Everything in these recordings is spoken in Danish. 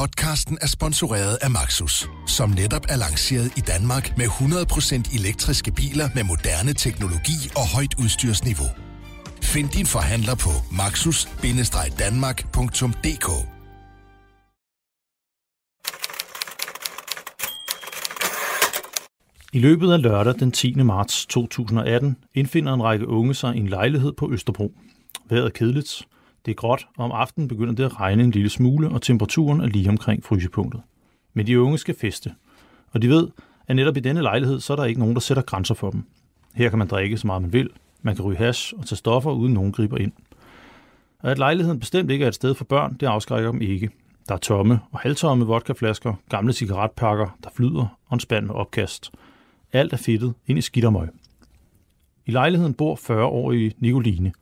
Podcasten er sponsoreret af Maxus, som netop er lanceret i Danmark med 100% elektriske biler med moderne teknologi og højt udstyrsniveau. Find din forhandler på maxus-danmark.dk I løbet af lørdag den 10. marts 2018 indfinder en række unge sig i en lejlighed på Østerbro. Vejret er kedeligt, det er gråt, og om aftenen begynder det at regne en lille smule, og temperaturen er lige omkring frysepunktet. Men de unge skal feste, og de ved, at netop i denne lejlighed, så er der ikke nogen, der sætter grænser for dem. Her kan man drikke så meget man vil, man kan ryge hash og tage stoffer, uden nogen griber ind. Og at lejligheden bestemt ikke er et sted for børn, det afskrækker dem ikke. Der er tomme og halvtomme vodkaflasker, gamle cigaretpakker, der flyder, og en spand med opkast. Alt er fedtet ind i skidt og møg. I lejligheden bor 40-årige Nicoline.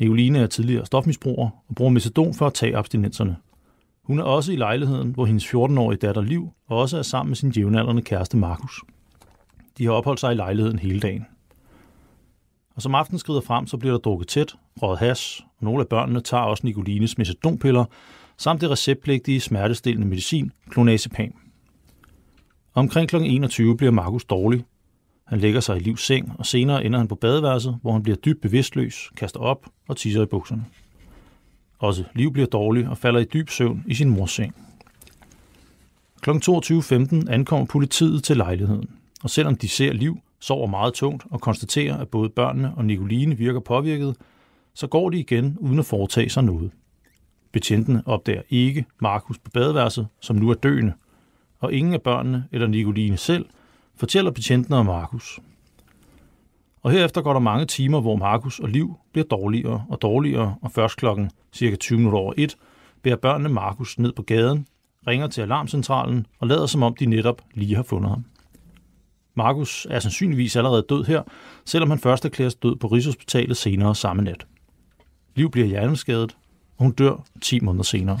Nicoline er tidligere stofmisbruger og bruger metadon for at tage abstinenserne. Hun er også i lejligheden, hvor hendes 14-årige datter Liv også er sammen med sin jævnaldrende kæreste Markus. De har opholdt sig i lejligheden hele dagen. Og som aftenen skrider frem, så bliver der drukket tæt, røget hash, og nogle af børnene tager også Nicolines metadonpiller, samt det receptpligtige smertestillende medicin, clonazepam. Omkring kl. 21 bliver Markus dårlig. Han lægger sig i livs seng, og senere ender han på badeværelset, hvor han bliver dybt bevidstløs, kaster op og tisser i bukserne. Også Liv bliver dårlig og falder i dyb søvn i sin mors seng. Kl. 22.15 ankommer politiet til lejligheden, og selvom de ser Liv, sover meget tungt og konstaterer, at både børnene og Nicoline virker påvirket, så går de igen uden at foretage sig noget. Betjentene opdager ikke Markus på badeværelset, som nu er døende, og ingen af børnene eller Nicoline selv fortæller betjentene om Markus. Og herefter går der mange timer, hvor Markus og Liv bliver dårligere og dårligere, og først klokken cirka 20 minutter over 1 bærer børnene Markus ned på gaden, ringer til alarmcentralen og lader som om de netop lige har fundet ham. Markus er sandsynligvis allerede død her, selvom han først erklæres død på Rigshospitalet senere samme nat. Liv bliver hjerneskadet, og hun dør 10 måneder senere.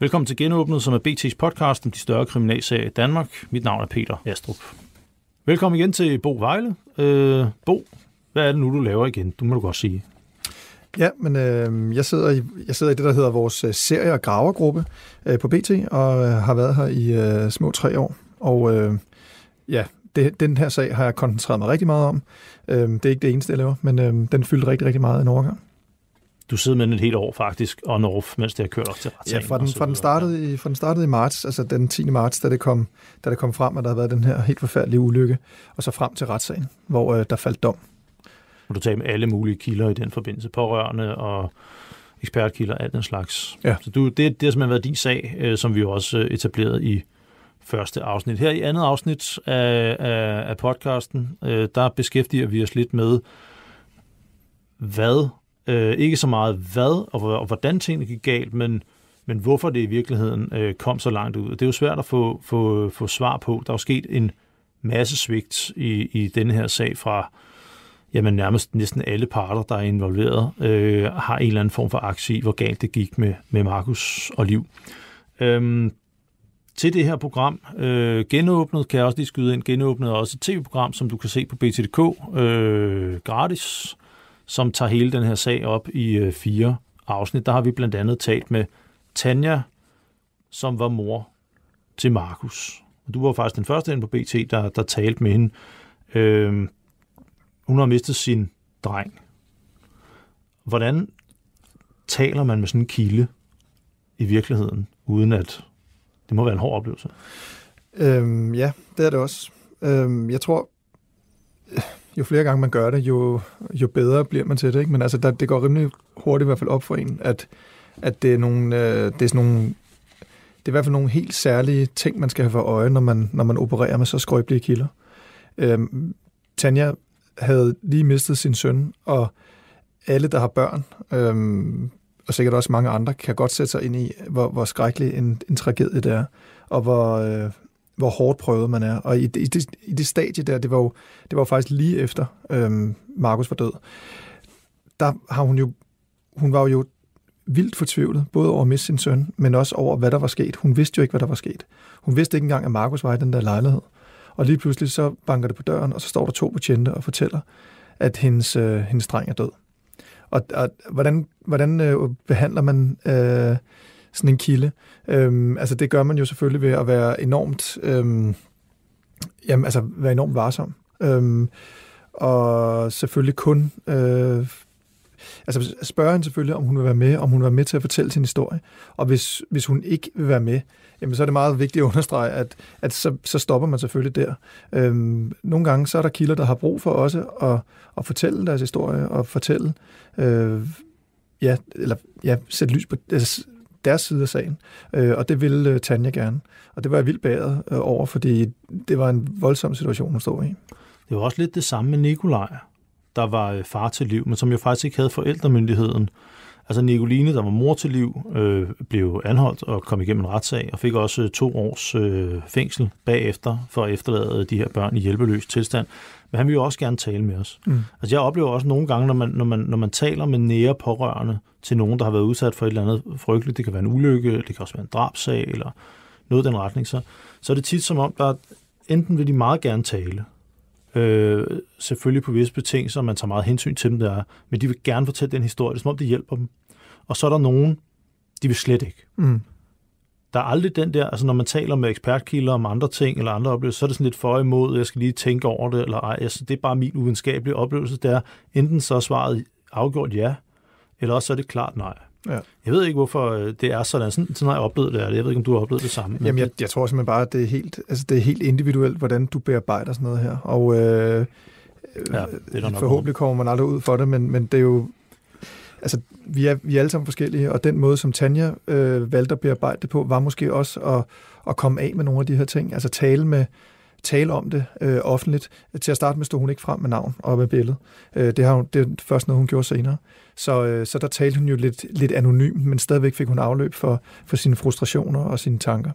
Velkommen til Genåbnet, som er BT's podcast om de større kriminalsager i Danmark. Mit navn er Peter Astrup. Velkommen igen til Bo Vejle. Øh, Bo, hvad er det nu, du laver igen? Du må du godt sige. Ja, men øh, jeg, sidder i, jeg sidder i det, der hedder vores øh, serie- og gravergruppe øh, på BT, og øh, har været her i øh, små tre år. Og øh, ja, det, den her sag har jeg koncentreret mig rigtig meget om. Øh, det er ikke det eneste, jeg laver, men øh, den fyldte rigtig, rigtig meget en overgang. Du sidder med den et helt år faktisk, on off, mens det har kørt op til retssagen. Ja, fra den, fra den, startede i, fra den startede i marts, altså den 10. marts, da det, kom, da det kom frem, at der havde været den her helt forfærdelige ulykke, og så frem til retssagen, hvor øh, der faldt dom. Og du tager med alle mulige kilder i den forbindelse, pårørende og ekspertkilder, alt den slags. Ja. Så du, det, det har simpelthen været din sag, øh, som vi jo også øh, etableret i første afsnit. Her i andet afsnit af, af, af podcasten, øh, der beskæftiger vi os lidt med, hvad Øh, ikke så meget hvad og, og hvordan tingene gik galt, men, men hvorfor det i virkeligheden øh, kom så langt ud. Det er jo svært at få, få, få svar på. Der er jo sket en masse svigt i, i denne her sag fra jamen nærmest næsten alle parter, der er involveret, øh, har en eller anden form for aktie i, hvor galt det gik med, med Markus og Liv. Øhm, til det her program, øh, genåbnet, kan jeg også lige skyde ind, genåbnet også et tv-program, som du kan se på BTDK, øh, gratis, som tager hele den her sag op i øh, fire afsnit. Der har vi blandt andet talt med Tanja, som var mor til Markus. Du var faktisk den første inde på BT, der, der talte med hende. Øh, hun har mistet sin dreng. Hvordan taler man med sådan en kilde i virkeligheden, uden at det må være en hård oplevelse? Øhm, ja, det er det også. Øhm, jeg tror, jo flere gange man gør det, jo, jo bedre bliver man til det. Ikke? Men altså, der, det går rimelig hurtigt i hvert fald op for en, at, at det, er nogle, øh, det er sådan nogle det er i hvert fald nogle helt særlige ting, man skal have for øje, når man, når man opererer med så skrøbelige kilder. Øhm, Tanja havde lige mistet sin søn, og alle, der har børn, øhm, og sikkert også mange andre, kan godt sætte sig ind i, hvor, hvor skrækkelig en, en tragedie det er, og hvor, øh, hvor hårdt prøvet man er. Og i det, i det, i det stadie der, det var jo, det var jo faktisk lige efter øhm, Markus var død, der har hun jo, hun var jo vildt fortvivlet, både over at miste sin søn, men også over, hvad der var sket. Hun vidste jo ikke, hvad der var sket. Hun vidste ikke engang, at Markus var i den der lejlighed. Og lige pludselig så banker det på døren, og så står der to betjente og fortæller, at hendes, øh, hendes dreng er død. Og, og hvordan, hvordan øh, behandler man øh, sådan en kilde. Øhm, altså det gør man jo selvfølgelig ved at være enormt, øhm, jamen, altså være enormt varsom. Øhm, og selvfølgelig kun øh, altså spørge hende selvfølgelig, om hun vil være med, om hun vil være med til at fortælle sin historie. Og hvis, hvis hun ikke vil være med, jamen så er det meget vigtigt at understrege, at, at så, så stopper man selvfølgelig der. Øhm, nogle gange så er der kilder, der har brug for også at, at fortælle deres historie og fortælle, øh, ja, eller ja, sætte lys på altså, deres side af sagen. Øh, og det ville øh, Tanja gerne. Og det var jeg vildt bæret øh, over, fordi det var en voldsom situation, hun stod i. Det var også lidt det samme med Nikolaj der var øh, far til liv, men som jo faktisk ikke havde forældremyndigheden. Altså Nicoline, der var mor til liv, øh, blev anholdt og kom igennem en retssag, og fik også to års øh, fængsel bagefter for at efterlade de her børn i hjælpeløs tilstand. Men han vil jo også gerne tale med os. Mm. Altså jeg oplever også nogle gange, når man, når, man, når man taler med nære pårørende til nogen, der har været udsat for et eller andet frygteligt, det kan være en ulykke, det kan også være en drabsag, eller noget i den retning, så, så er det tit som om, der enten vil de meget gerne tale, Øh, selvfølgelig på visse betingelser, man tager meget hensyn til dem, der er, men de vil gerne fortælle den historie, det er som om det hjælper dem. Og så er der nogen, de vil slet ikke. Mm. Der er aldrig den der, altså når man taler med ekspertkilder om andre ting eller andre oplevelser, så er det sådan lidt for imod, jeg skal lige tænke over det, eller ej, altså, det er bare min uvidenskabelige oplevelse, det er enten så er svaret afgjort ja, eller også så er det klart nej. Ja. Jeg ved ikke, hvorfor øh, det er sådan. Sådan, sådan har jeg oplevet det. Jeg ved ikke, om du har oplevet det samme. Jamen, jeg, jeg tror simpelthen bare, at det er, helt, altså, det er helt individuelt, hvordan du bearbejder sådan noget her. Og øh, ja, det er forhåbentlig kommer man aldrig ud for det, men, men det er jo... Altså, vi er, vi er alle sammen forskellige, og den måde, som Tanja øh, valgte at bearbejde det på, var måske også at, at komme af med nogle af de her ting. Altså tale med, tale om det øh, offentligt. Til at starte med stod hun ikke frem med navn og med billede. Øh, det, har hun, det er først noget, hun gjorde senere. Så, øh, så der talte hun jo lidt, lidt anonymt, men stadigvæk fik hun afløb for, for sine frustrationer og sine tanker.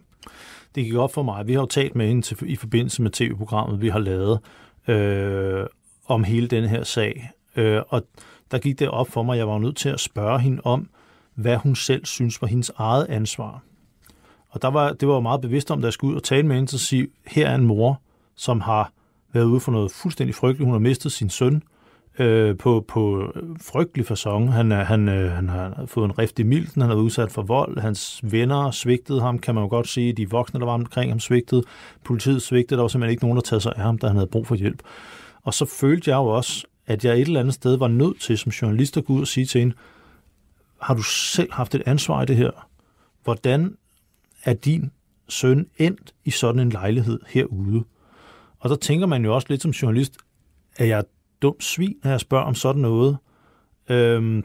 Det gik op for mig. Vi har jo talt med hende til, i forbindelse med tv-programmet, vi har lavet øh, om hele den her sag. Øh, og der gik det op for mig, jeg var nødt til at spørge hende om, hvad hun selv synes var hendes eget ansvar. Og der var, det var jeg meget bevidst om, da jeg skulle ud og tale med hende, så sige, her er en mor, som har været ude for noget fuldstændig frygteligt. Hun har mistet sin søn øh, på, på frygtelig fasong. Han, han, øh, han har fået en rift i milten, han har været udsat for vold, hans venner svigtede ham, kan man jo godt sige. De voksne, der var omkring ham, svigtede. Politiet svigtede, der var simpelthen ikke nogen, der taget sig af ham, da han havde brug for hjælp. Og så følte jeg jo også, at jeg et eller andet sted var nødt til som journalist at gå ud og sige til hende, har du selv haft et ansvar i det her? Hvordan er din søn endt i sådan en lejlighed herude? Og der tænker man jo også lidt som journalist, at jeg er dum svin, når jeg spørger om sådan noget. Øhm,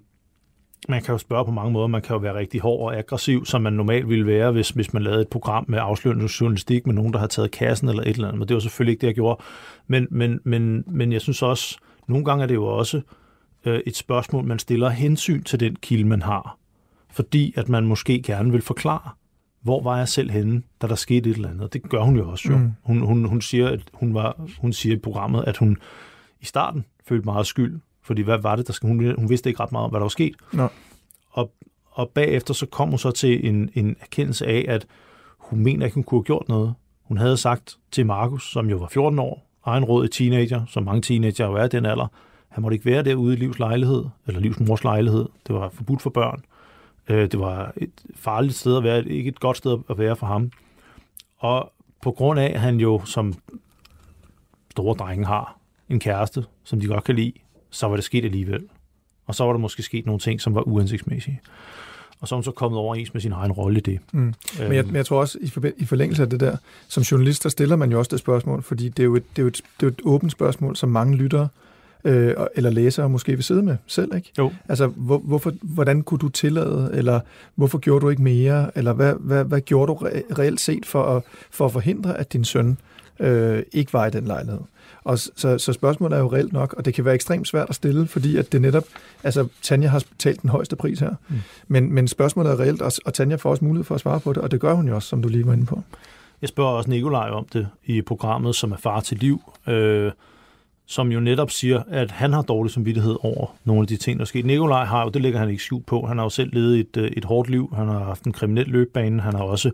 man kan jo spørge på mange måder. Man kan jo være rigtig hård og aggressiv, som man normalt ville være, hvis, hvis man lavede et program med afslørende journalistik med nogen, der har taget kassen eller et eller andet. Men det var selvfølgelig ikke det, jeg gjorde. Men, men, men, men jeg synes også, nogle gange er det jo også øh, et spørgsmål, man stiller hensyn til den kilde, man har. Fordi at man måske gerne vil forklare, hvor var jeg selv henne, da der skete et eller andet. Det gør hun jo også jo. Mm. Hun, hun, hun, siger, at hun, var, hun siger i programmet, at hun i starten følte meget skyld, fordi hvad var det, der skal, hun, hun vidste ikke ret meget om, hvad der var sket. Nå. Og, og bagefter så kom hun så til en, en erkendelse af, at hun mener ikke, hun kunne have gjort noget. Hun havde sagt til Markus, som jo var 14 år, egen råd i teenager, som mange teenager jo er den alder, han måtte ikke være derude i livs lejlighed, eller livs mors lejlighed. Det var forbudt for børn. Øh, det var et farligt sted at være, ikke et godt sted at være for ham. Og på grund af, at han jo som store drenge har en kæreste, som de godt kan lide, så var det sket alligevel. Og så var der måske sket nogle ting, som var uhensigtsmæssige. Og så er hun så kommet overens med sin egen rolle i det. Mm. Men, jeg, øhm. men jeg tror også, i, for, i forlængelse af det der, som journalist, der stiller man jo også det spørgsmål, fordi det er jo et, det er jo et, det er et åbent spørgsmål, som mange lyttere øh, eller læsere måske vil sidde med selv, ikke? Jo. Altså, hvor, hvorfor, hvordan kunne du tillade, eller hvorfor gjorde du ikke mere, eller hvad, hvad, hvad gjorde du reelt set for at, for at forhindre, at din søn øh, ikke var i den lejlighed? Og så, så spørgsmålet er jo reelt nok, og det kan være ekstremt svært at stille, fordi at det netop, altså Tanja har betalt den højeste pris her, mm. men, men spørgsmålet er reelt, og, og Tanja får også mulighed for at svare på det, og det gør hun jo også, som du lige var inde på. Jeg spørger også Nikolaj om det i programmet, som er far til liv, øh, som jo netop siger, at han har dårlig samvittighed over nogle af de ting, der er sket. Nikolaj har jo, det lægger han ikke skjult på, han har jo selv levet et, øh, et hårdt liv, han har haft en kriminel løbbane, han har også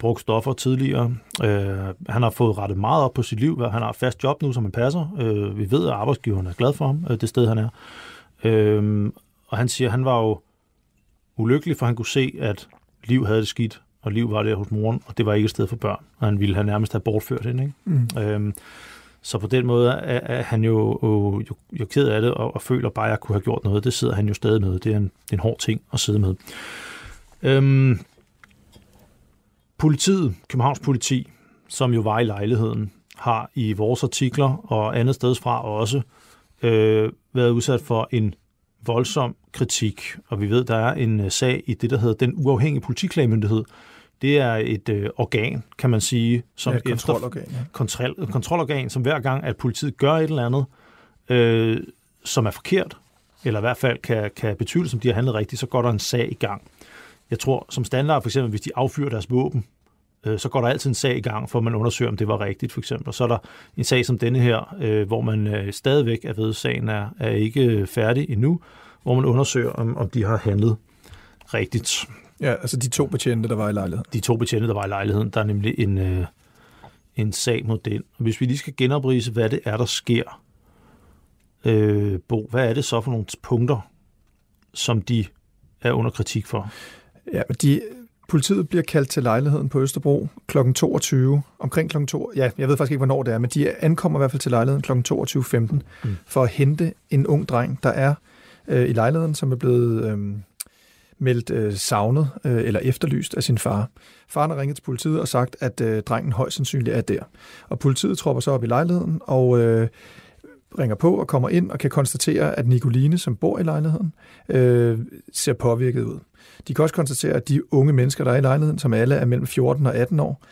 brugt stoffer tidligere. Øh, han har fået rettet meget op på sit liv. Han har fast job nu, som han passer. Øh, vi ved, at arbejdsgiveren er glad for ham, øh, det sted, han er. Øh, og han siger, at han var jo ulykkelig, for han kunne se, at Liv havde det skidt, og Liv var der hos moren, og det var ikke et sted for børn, og han ville have nærmest have bortført hende. Ikke? Mm. Øhm, så på den måde er, er han jo, jo, jo, jo ked af det, og, og føler bare, at jeg kunne have gjort noget. Det sidder han jo stadig med. Det er en, det er en hård ting at sidde med. Øhm, politiet, Københavns politi, som jo var i lejligheden, har i vores artikler og andet steds fra også øh, været udsat for en voldsom kritik, og vi ved, der er en øh, sag i det, der hedder den uafhængige politiklagemyndighed. Det er et øh, organ, kan man sige, som ja, et kontrolorgan, ja. kontrol, kontrolorgan, som hver gang, at politiet gør et eller andet, øh, som er forkert, eller i hvert fald kan, kan betyde, som de har handlet rigtigt, så går der en sag i gang. Jeg tror, som standard for eksempel, hvis de affyrer deres våben, øh, så går der altid en sag i gang, for man undersøger, om det var rigtigt, for eksempel. Og så er der en sag som denne her, øh, hvor man øh, stadigvæk er ved, sagen er, er ikke færdig endnu, hvor man undersøger, om, om de har handlet rigtigt. Ja, altså de to betjente, der var i lejligheden. De to betjente, der var i lejligheden, der er nemlig en, øh, en sag mod den. Og hvis vi lige skal genoprise, hvad det er, der sker, øh, Bo, hvad er det så for nogle punkter, som de er under kritik for? Ja, de, politiet bliver kaldt til lejligheden på Østerbro kl. 22, omkring kl. 2, ja, jeg ved faktisk ikke, hvornår det er, men de ankommer i hvert fald til lejligheden kl. 22.15 mm. for at hente en ung dreng, der er øh, i lejligheden, som er blevet øh, meldt øh, savnet øh, eller efterlyst af sin far. Faren har ringet til politiet og sagt, at øh, drengen højst sandsynligt er der. Og politiet tropper så op i lejligheden og øh, ringer på og kommer ind og kan konstatere, at Nicoline, som bor i lejligheden, øh, ser påvirket ud. De kan også konstatere, at de unge mennesker, der er i lejligheden, som alle er mellem 14 og 18 år,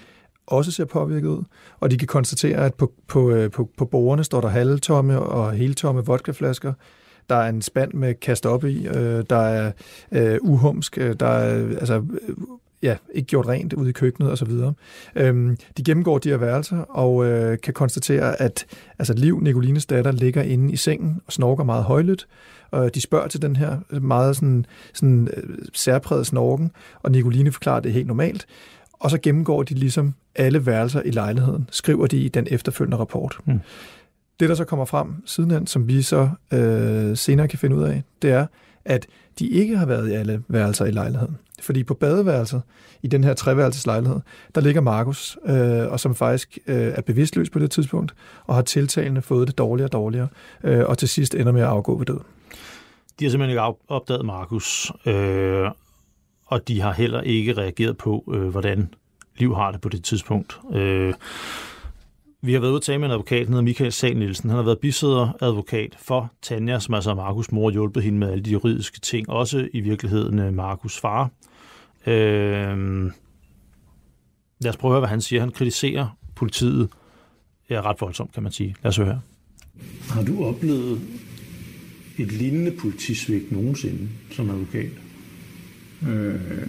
også ser påvirket ud. Og de kan konstatere, at på, på, øh, på, på bordene står der halvtomme og heltomme vodkaflasker. Der er en spand med kast op i. Øh, der er øh, uhumsk. Øh, der er øh, altså, øh, ja, ikke gjort rent ude i køkkenet osv. Øhm, de gennemgår de her værelser og øh, kan konstatere, at altså, Liv, Nicolines datter, ligger inde i sengen og snorker meget højlydt. Og de spørger til den her meget sådan, sådan øh, særpræget snorken, og Nicoline forklarer det helt normalt. Og så gennemgår de ligesom alle værelser i lejligheden, skriver de i den efterfølgende rapport. Mm. Det, der så kommer frem sidenhen, som vi så øh, senere kan finde ud af, det er, at de ikke har været i alle værelser i lejligheden. Fordi på badeværelset, i den her treværelseslejlighed, der ligger Markus, øh, og som faktisk øh, er bevidstløs på det tidspunkt, og har tiltalende fået det dårligere og dårligere, øh, og til sidst ender med at afgå ved død. De har simpelthen ikke opdaget Markus, øh, og de har heller ikke reageret på, øh, hvordan Liv har det på det tidspunkt. Øh, vi har været ude at tale med en advokat, han hedder Michael Sag Nielsen. Han har været bisæder advokat for Tanja, som altså Markus' mor, hjulpet hende med alle de juridiske ting. Også i virkeligheden øh, Markus' far. Øh, lad os prøve at høre, hvad han siger. Han kritiserer politiet ja, ret voldsomt, kan man sige. Lad os høre her. Har du oplevet et lignende politisvigt nogensinde som advokat? Øh,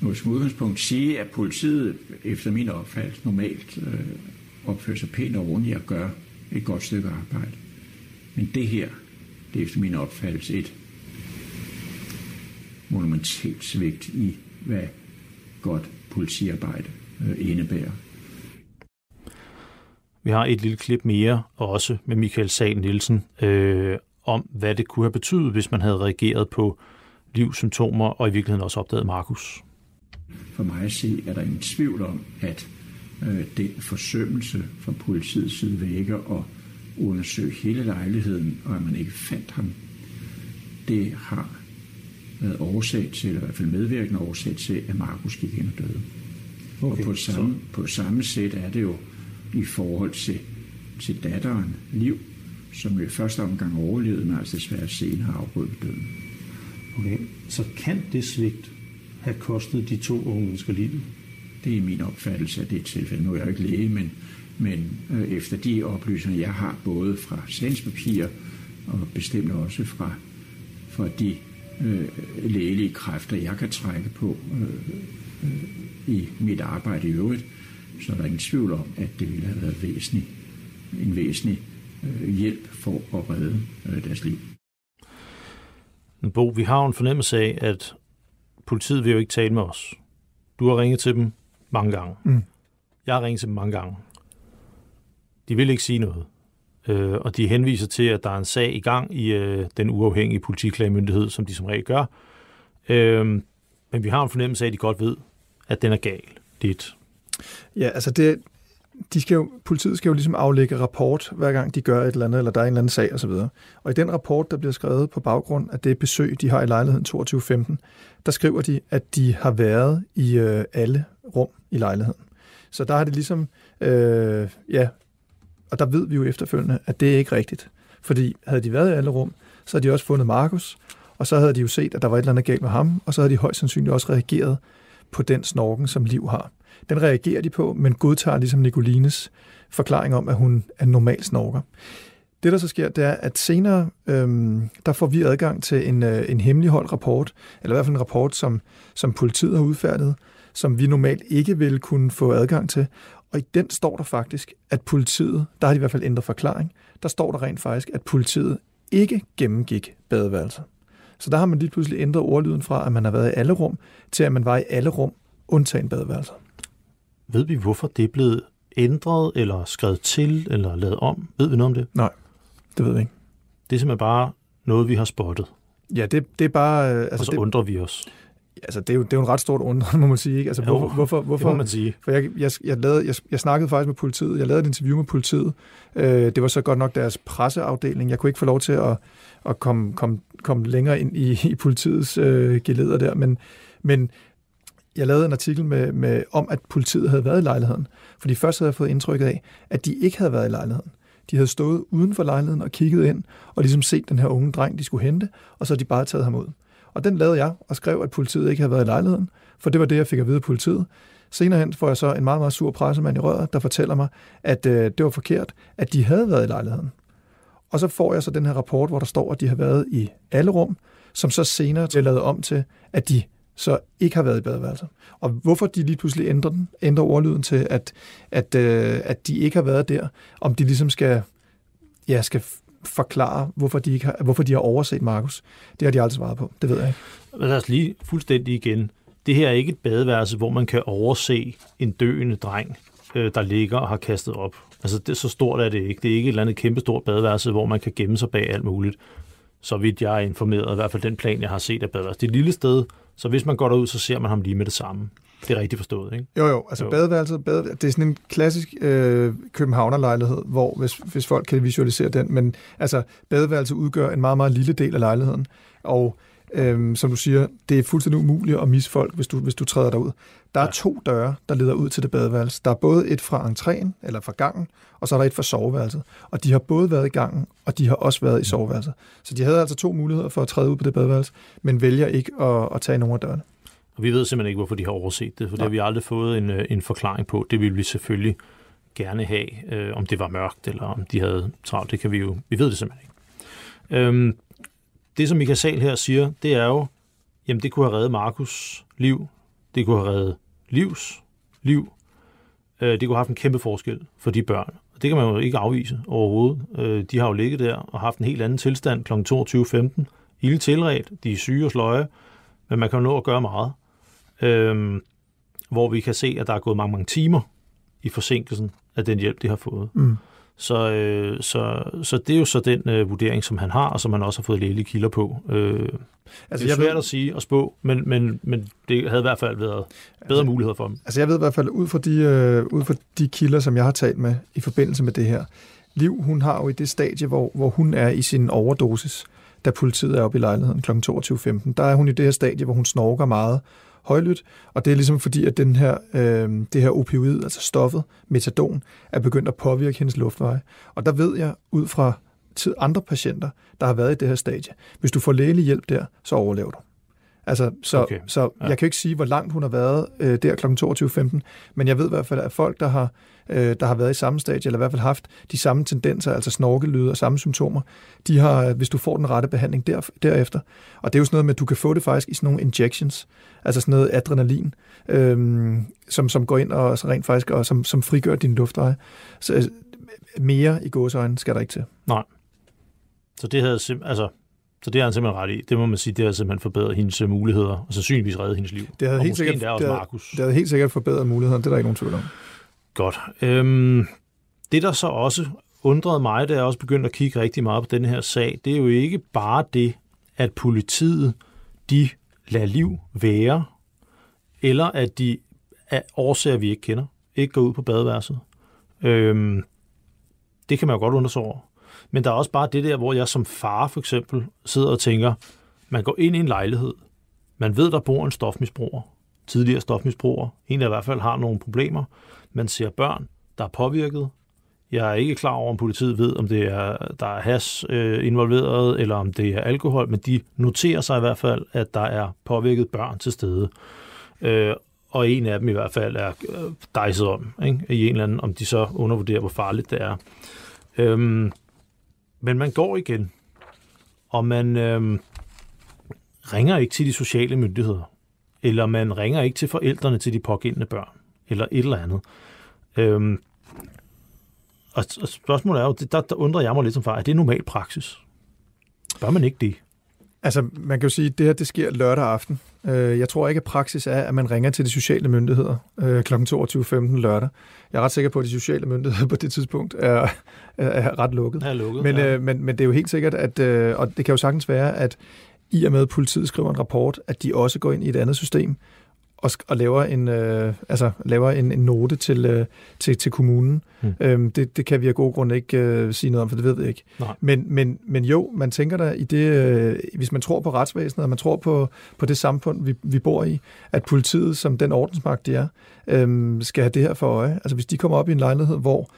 nu skal udgangspunkt sige, at politiet efter min opfattelse normalt øh, opfører sig pænt og ordentligt og gør et godt stykke arbejde. Men det her, det er efter min opfattelse et monumentalt svigt i, hvad godt politiarbejde øh, indebærer. Vi har et lille klip mere, også med Michael Sag Nielsen, øh, om hvad det kunne have betydet, hvis man havde reageret på livssymptomer og i virkeligheden også opdaget Markus. For mig at se, er der ingen tvivl om, at øh, den forsømmelse fra politiets side ved ikke at undersøge hele lejligheden, og at man ikke fandt ham, det har været årsag til, eller i hvert fald medvirkende årsag til, at Markus gik ind og døde. Okay, og på samme, så. på samme sæt er det jo i forhold til, til datteren Liv, som jo i første omgang overlevede, men altså desværre senere afbrød døden. Okay, så kan det svigt have kostet de to unge mennesker livet? Det er min opfattelse, at det er et tilfælde. Nu er jeg ikke læge, men, men øh, efter de oplysninger, jeg har både fra sagspapirer og bestemt også fra, fra de øh, lægelige kræfter, jeg kan trække på øh, øh, i mit arbejde i øvrigt, så er der ingen tvivl om, at det ville have været væsentlig, en væsentlig hjælp for at redde øh, deres liv. Bo, vi har jo en fornemmelse af, at politiet vil jo ikke tale med os. Du har ringet til dem mange gange. Mm. Jeg har ringet til dem mange gange. De vil ikke sige noget. Øh, og de henviser til, at der er en sag i gang i øh, den uafhængige politiklagemyndighed, som de som regel gør. Øh, Men vi har en fornemmelse af, at de godt ved, at den er gal. Lidt. Ja, altså det, de skal jo, politiet skal jo ligesom aflægge rapport, hver gang de gør et eller andet, eller der er en eller anden sag osv. Og, og i den rapport, der bliver skrevet på baggrund af det besøg, de har i lejligheden 2215, der skriver de, at de har været i øh, alle rum i lejligheden. Så der har det ligesom, øh, ja, og der ved vi jo efterfølgende, at det er ikke rigtigt. Fordi havde de været i alle rum, så havde de også fundet Markus, og så havde de jo set, at der var et eller andet galt med ham, og så havde de højst sandsynligt også reageret på den snorken, som Liv har. Den reagerer de på, men godtager ligesom Nicolines forklaring om, at hun er normal snorker. Det, der så sker, det er, at senere, øhm, der får vi adgang til en, øh, en hemmeligholdt rapport, eller i hvert fald en rapport, som, som politiet har udfærdiget, som vi normalt ikke vil kunne få adgang til. Og i den står der faktisk, at politiet, der har de i hvert fald ændret forklaring, der står der rent faktisk, at politiet ikke gennemgik badeværelser. Så der har man lige pludselig ændret ordlyden fra, at man har været i alle rum, til at man var i alle rum, undtagen badeværelser. Ved vi, hvorfor det er blevet ændret, eller skrevet til, eller lavet om? Ved vi noget om det? Nej, det ved vi ikke. Det er simpelthen bare noget, vi har spottet, Ja, det, det er bare... øh, altså og så det, undrer vi os. altså, det, er jo, det er jo en ret stort undren, må man sige. Ikke? Altså, Jo, hvorfor, hvorfor, Det hvorfor, må man sige. For jeg, jeg, jeg, lavede, jeg, jeg snakkede faktisk med politiet. Jeg lavede et interview med politiet. Øh, det var så godt nok deres presseafdeling. Jeg kunne ikke få lov til at, at komme, komme, komme længere ind i, i politiets øh, geleder der. Men, men jeg lavede en artikel med, med, om, at politiet havde været i lejligheden. Fordi først havde jeg fået indtrykket af, at de ikke havde været i lejligheden. De havde stået uden for lejligheden og kigget ind, og ligesom set den her unge dreng, de skulle hente, og så havde de bare taget ham ud. Og den lavede jeg, og skrev, at politiet ikke havde været i lejligheden, for det var det, jeg fik at vide af politiet. Senere hen får jeg så en meget, meget sur pressemand i røret, der fortæller mig, at øh, det var forkert, at de havde været i lejligheden. Og så får jeg så den her rapport, hvor der står, at de har været i alle rum, som så senere bliver lavet om til, at de så ikke har været i badeværelser. Og hvorfor de lige pludselig ændrer den, ændrer ordlyden til, at, at, øh, at de ikke har været der, om de ligesom skal, ja, skal forklare, hvorfor de, ikke har, hvorfor de har overset Markus. Det har de aldrig svaret på. Det ved jeg ikke. Men lad os lige fuldstændig igen. Det her er ikke et badeværelse, hvor man kan overse en døende dreng, øh, der ligger og har kastet op. Altså, det, så stort er det ikke. Det er ikke et eller andet kæmpestort badeværelse, hvor man kan gemme sig bag alt muligt. Så vidt jeg er informeret, i hvert fald den plan, jeg har set af badeværelset. Det er et lille sted, så hvis man går derud, så ser man ham lige med det samme. Det er rigtigt forstået, ikke? Jo, jo. Altså Jo. jo. badeværelset, bade, det er sådan en klassisk øh, københavnerlejlighed, hvor hvis, hvis folk kan visualisere den, men altså badeværelset udgør en meget, meget lille del af lejligheden, og øhm, som du siger, det er fuldstændig umuligt at misse folk, hvis du, hvis du træder derud. Der er to døre, der leder ud til det badeværelse. Der er både et fra entréen, eller fra gangen, og så er der et fra soveværelset. Og de har både været i gangen, og de har også været i soveværelset. Så de havde altså to muligheder for at træde ud på det badeværelse, men vælger ikke at, at tage nogen af dørene. Og vi ved simpelthen ikke, hvorfor de har overset det, for det har vi aldrig fået en, øh, en forklaring på. Det ville vi selvfølgelig gerne have, øh, om det var mørkt, eller om de havde travlt. Det kan vi jo, vi ved det simpelthen ikke. Øhm, det, som Michael Sal her siger, det er jo, jamen det kunne have reddet Markus liv, det kunne have reddet Livs liv, øh, det kunne have haft en kæmpe forskel for de børn. Og det kan man jo ikke afvise overhovedet. Øh, de har jo ligget der og haft en helt anden tilstand kl. 22.15. Ilde tilret, de er syge og sløje, men man kan jo nå at gøre meget. Øh, hvor vi kan se, at der er gået mange, mange timer i forsinkelsen af den hjælp, de har fået. Mm. Så, øh, så, så det er jo så den øh, vurdering, som han har, og som han også har fået lægelige kilder på. Øh, altså, det er jeg svært ved- at sige og spå, men, men, men det havde i hvert fald været bedre Altså- muligheder for dem. Altså jeg ved i hvert fald, ud fra, de, øh, ud fra de kilder, som jeg har talt med i forbindelse med det her, Liv, hun har jo i det stadie, hvor, hvor hun er i sin overdosis, da politiet er oppe i lejligheden kl. 22.15. Der er hun i det her stadie, hvor hun snorker meget højlydt, og det er ligesom fordi, at den her, øh, det her opioid, altså stoffet, metadon, er begyndt at påvirke hendes luftveje. Og der ved jeg, ud fra tid andre patienter, der har været i det her stadie, hvis du får lægelig hjælp der, så overlever du. Altså, så, Okay. så Ja. jeg kan ikke sige, hvor langt hun har været øh, der kl. 22.15, men jeg ved i hvert fald, at folk, der har, øh, der har været i samme stadie, eller i hvert fald haft de samme tendenser, altså snorkelyde og samme symptomer, de har, hvis du får den rette behandling der, derefter. Og det er jo sådan noget med, at du kan få det faktisk i sådan nogle injections, altså sådan noget adrenalin, øh, som, som går ind og så rent faktisk, og som, som frigør din luftveje. Så øh, mere i gåsøjne skal der ikke til. Så det havde altså, så det har han simpelthen ret i. Det må man sige, det har simpelthen forbedret hendes øh, muligheder, og sandsynligvis reddet hendes liv. Det havde og helt sikkert- også det havde- Markus. Det havde helt sikkert forbedret mulighederne, det er der ikke nogen tvivl om. Godt. Øhm, det, der så også undrede mig, da jeg også begyndte at kigge rigtig meget på den her sag, det er jo ikke bare det, at politiet, de lader liv være eller at de af årsager, vi ikke kender, ikke går ud på badeværelset. Øhm, det kan man jo godt undre sig over. Men der er også bare det der, hvor jeg som far for eksempel sidder og tænker, man går ind i en lejlighed, man ved, der bor en stofmisbruger, tidligere stofmisbruger, en der i hvert fald har nogle problemer, man ser børn, der er påvirket, jeg er ikke klar over, om politiet ved, om det er, der er has øh, involveret, eller om det er alkohol, men de noterer sig i hvert fald, at der er påvirket børn til stede. Øh, og en af dem i hvert fald er øh, dejset om, ikke? i en eller anden, om de så undervurderer, hvor farligt det er. Øhm, men man går igen, og man øh, ringer ikke til de sociale myndigheder, eller man ringer ikke til forældrene til de pågældende børn, eller et eller andet. Øh, og, og spørgsmålet er jo, der, der undrer jeg mig lidt som far, er det normal praksis? Bør man ikke det? Altså, man kan jo sige, at det her det sker lørdag aften. Øh, jeg tror ikke, at praksis er, at man ringer til de sociale myndigheder øh, kl. 22.15 lørdag. Jeg er ret sikker på, at de sociale myndigheder på det tidspunkt er, er ret lukket. Er lukket men, ja. øh, men, men det er jo helt sikkert, at, og det kan jo sagtens være, at i og med, at politiet skriver en rapport, at de også går ind i et andet system, og, og laver en øh, altså laver en, en note til øh, til, til kommunen. Mm. Øhm, det, det kan vi af gode grunde ikke øh, sige noget om, for det ved vi ikke. Nej. Men, men, men jo, man tænker der i det, øh, hvis man tror på retsvæsenet, og man tror på, på det samfund, vi, vi bor i, at politiet, som den ordensmagt de er, øh, skal have det her for øje. Altså hvis de kommer op i en lejlighed, hvor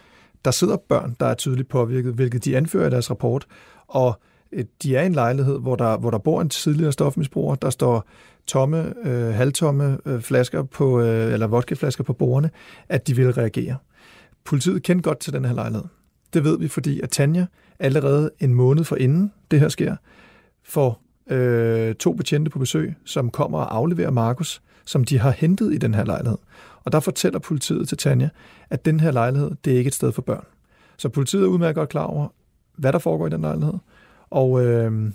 der sidder børn, der er tydeligt påvirket, hvilket de anfører i deres rapport, og øh, de er i en lejlighed, hvor der, hvor der bor en tidligere stofmisbruger, der står tomme, øh, halvtomme øh, flasker på, øh, eller vodkaflasker på bordene, at de vil reagere. Politiet kendte godt til den her lejlighed. Det ved vi, fordi at Tanja allerede en måned for inden det her sker, får øh, to betjente på besøg, som kommer og afleverer Markus, som de har hentet i den her lejlighed. Og der fortæller politiet til Tanja, at den her lejlighed, det er ikke et sted for børn. Så politiet er udmærket godt klar over, hvad der foregår i den lejlighed, og øh,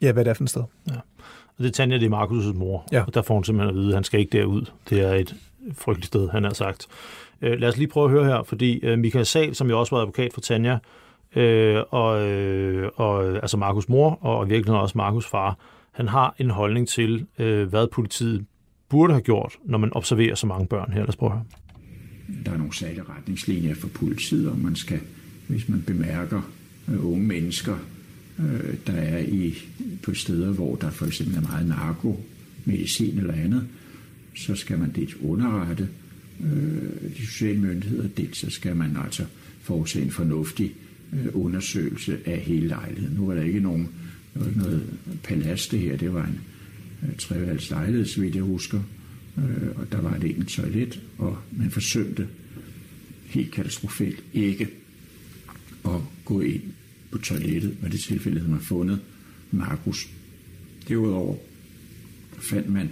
ja, hvad det er for et sted. Ja. Og det er Tanja, det er Markus' mor. Ja. Og der får hun simpelthen at vide, at han skal ikke derud. Det er et frygteligt sted, han har sagt. Øh, lad os lige prøve at høre her, fordi øh, Michael Sal, som jo også var advokat for Tanja, øh, og, øh, og altså Markus' mor, og i virkeligheden også Markus' far, han har en holdning til, øh, hvad politiet burde have gjort, når man observerer så mange børn her. Lad os prøve at høre. Der er nogle særlige retningslinjer for politiet, om man skal, hvis man bemærker øh, unge mennesker, øh, der er i, på steder, hvor der for eksempel er meget narko, medicin eller andet, så skal man dels underrette øh, de sociale myndigheder, det så skal man altså foretage en fornuftig øh, undersøgelse af hele lejligheden. Nu var der ikke nogen noget, noget palads det her, det var en øh, treværelses lejlighed, så vidt jeg husker, øh, og der var et enkelt toilet, og man forsømte helt katastrofalt ikke at gå ind på toilettet, og det tilfælde havde man fundet Markus. Derudover fandt man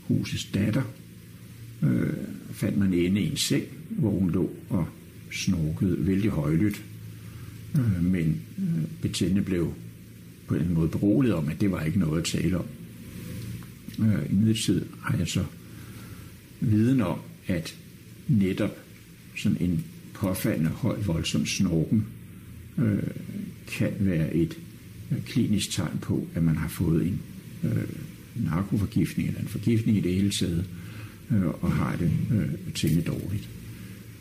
husets datter, øh, fandt man inde i en seng, hvor hun lå og snorkede vældig højlydt. Øh, men øh, betjentene blev på en måde beroliget om, at det var ikke noget at tale om. Øh, I midlertid har jeg så viden om, at netop sådan en påfaldende høj voldsom snorken øh, kan være et øh, klinisk tegn på, at man har fået en øh, narkoforgiftning eller en forgiftning i det hele taget, øh, og har det øh, temmelig dårligt.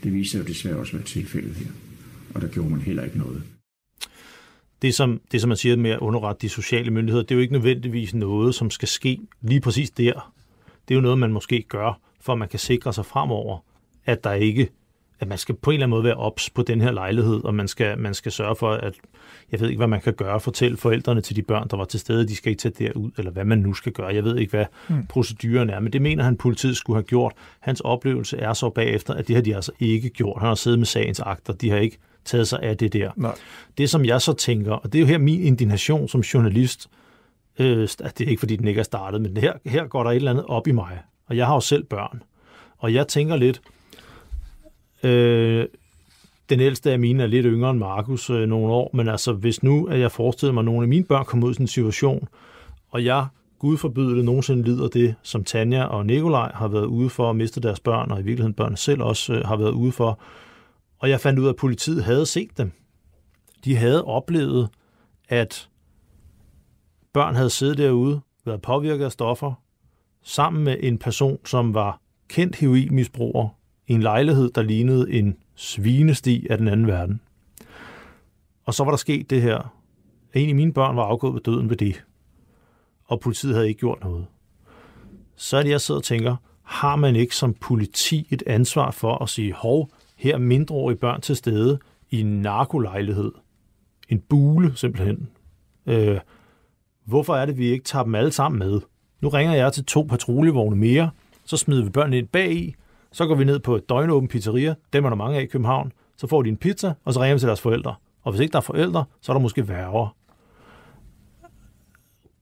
Det viser jo desværre også være tilfældet her, og der gjorde man heller ikke noget. Det som, det, som man siger med at underrette de sociale myndigheder, det er jo ikke nødvendigvis noget, som skal ske lige præcis der. Det er jo noget, man måske gør, for at man kan sikre sig fremover, at der ikke at man skal på en eller anden måde være ops på den her lejlighed, og man skal, man skal sørge for, at jeg ved ikke, hvad man kan gøre, fortælle forældrene til de børn, der var til stede, de skal ikke tage derud, eller hvad man nu skal gøre. Jeg ved ikke, hvad mm. proceduren er, men det mener han, politiet skulle have gjort. Hans oplevelse er så bagefter, at det har de altså ikke gjort. Han har siddet med sagens akter, de har ikke taget sig af det der. Nej. Det, som jeg så tænker, og det er jo her min indignation som journalist, øh, det er ikke, fordi den ikke er startet, men her, her går der et eller andet op i mig, og jeg har jo selv børn. Og jeg tænker lidt, Øh, den ældste af mine er lidt yngre end Markus øh, nogle år, men altså hvis nu, at jeg forestiller mig, at nogle af mine børn kommer ud i sådan en situation, og jeg, Gud forbyde det, nogensinde lider det, som Tanja og Nikolaj har været ude for at miste deres børn, og i virkeligheden børnene selv også øh, har været ude for, og jeg fandt ud af, at politiet havde set dem. De havde oplevet, at børn havde siddet derude, været påvirket af stoffer, sammen med en person, som var kendt heroinmisbruger i en lejlighed, der lignede en svinesti af den anden verden. Og så var der sket det her. En af mine børn var afgået ved døden ved det. Og politiet havde ikke gjort noget. Så er det, jeg sidder og tænker, har man ikke som politi et ansvar for at sige, hov, her er mindreårige børn til stede i en narkolejlighed. En bule, simpelthen. Øh, hvorfor er det, vi ikke tager dem alle sammen med? Nu ringer jeg til to patruljevogne mere, så smider vi børnene ind bag i, så går vi ned på døgnåben pizzeria, dem er der mange af i København, så får de en pizza, og så ringer vi til deres forældre. Og hvis ikke der er forældre, så er der måske værre.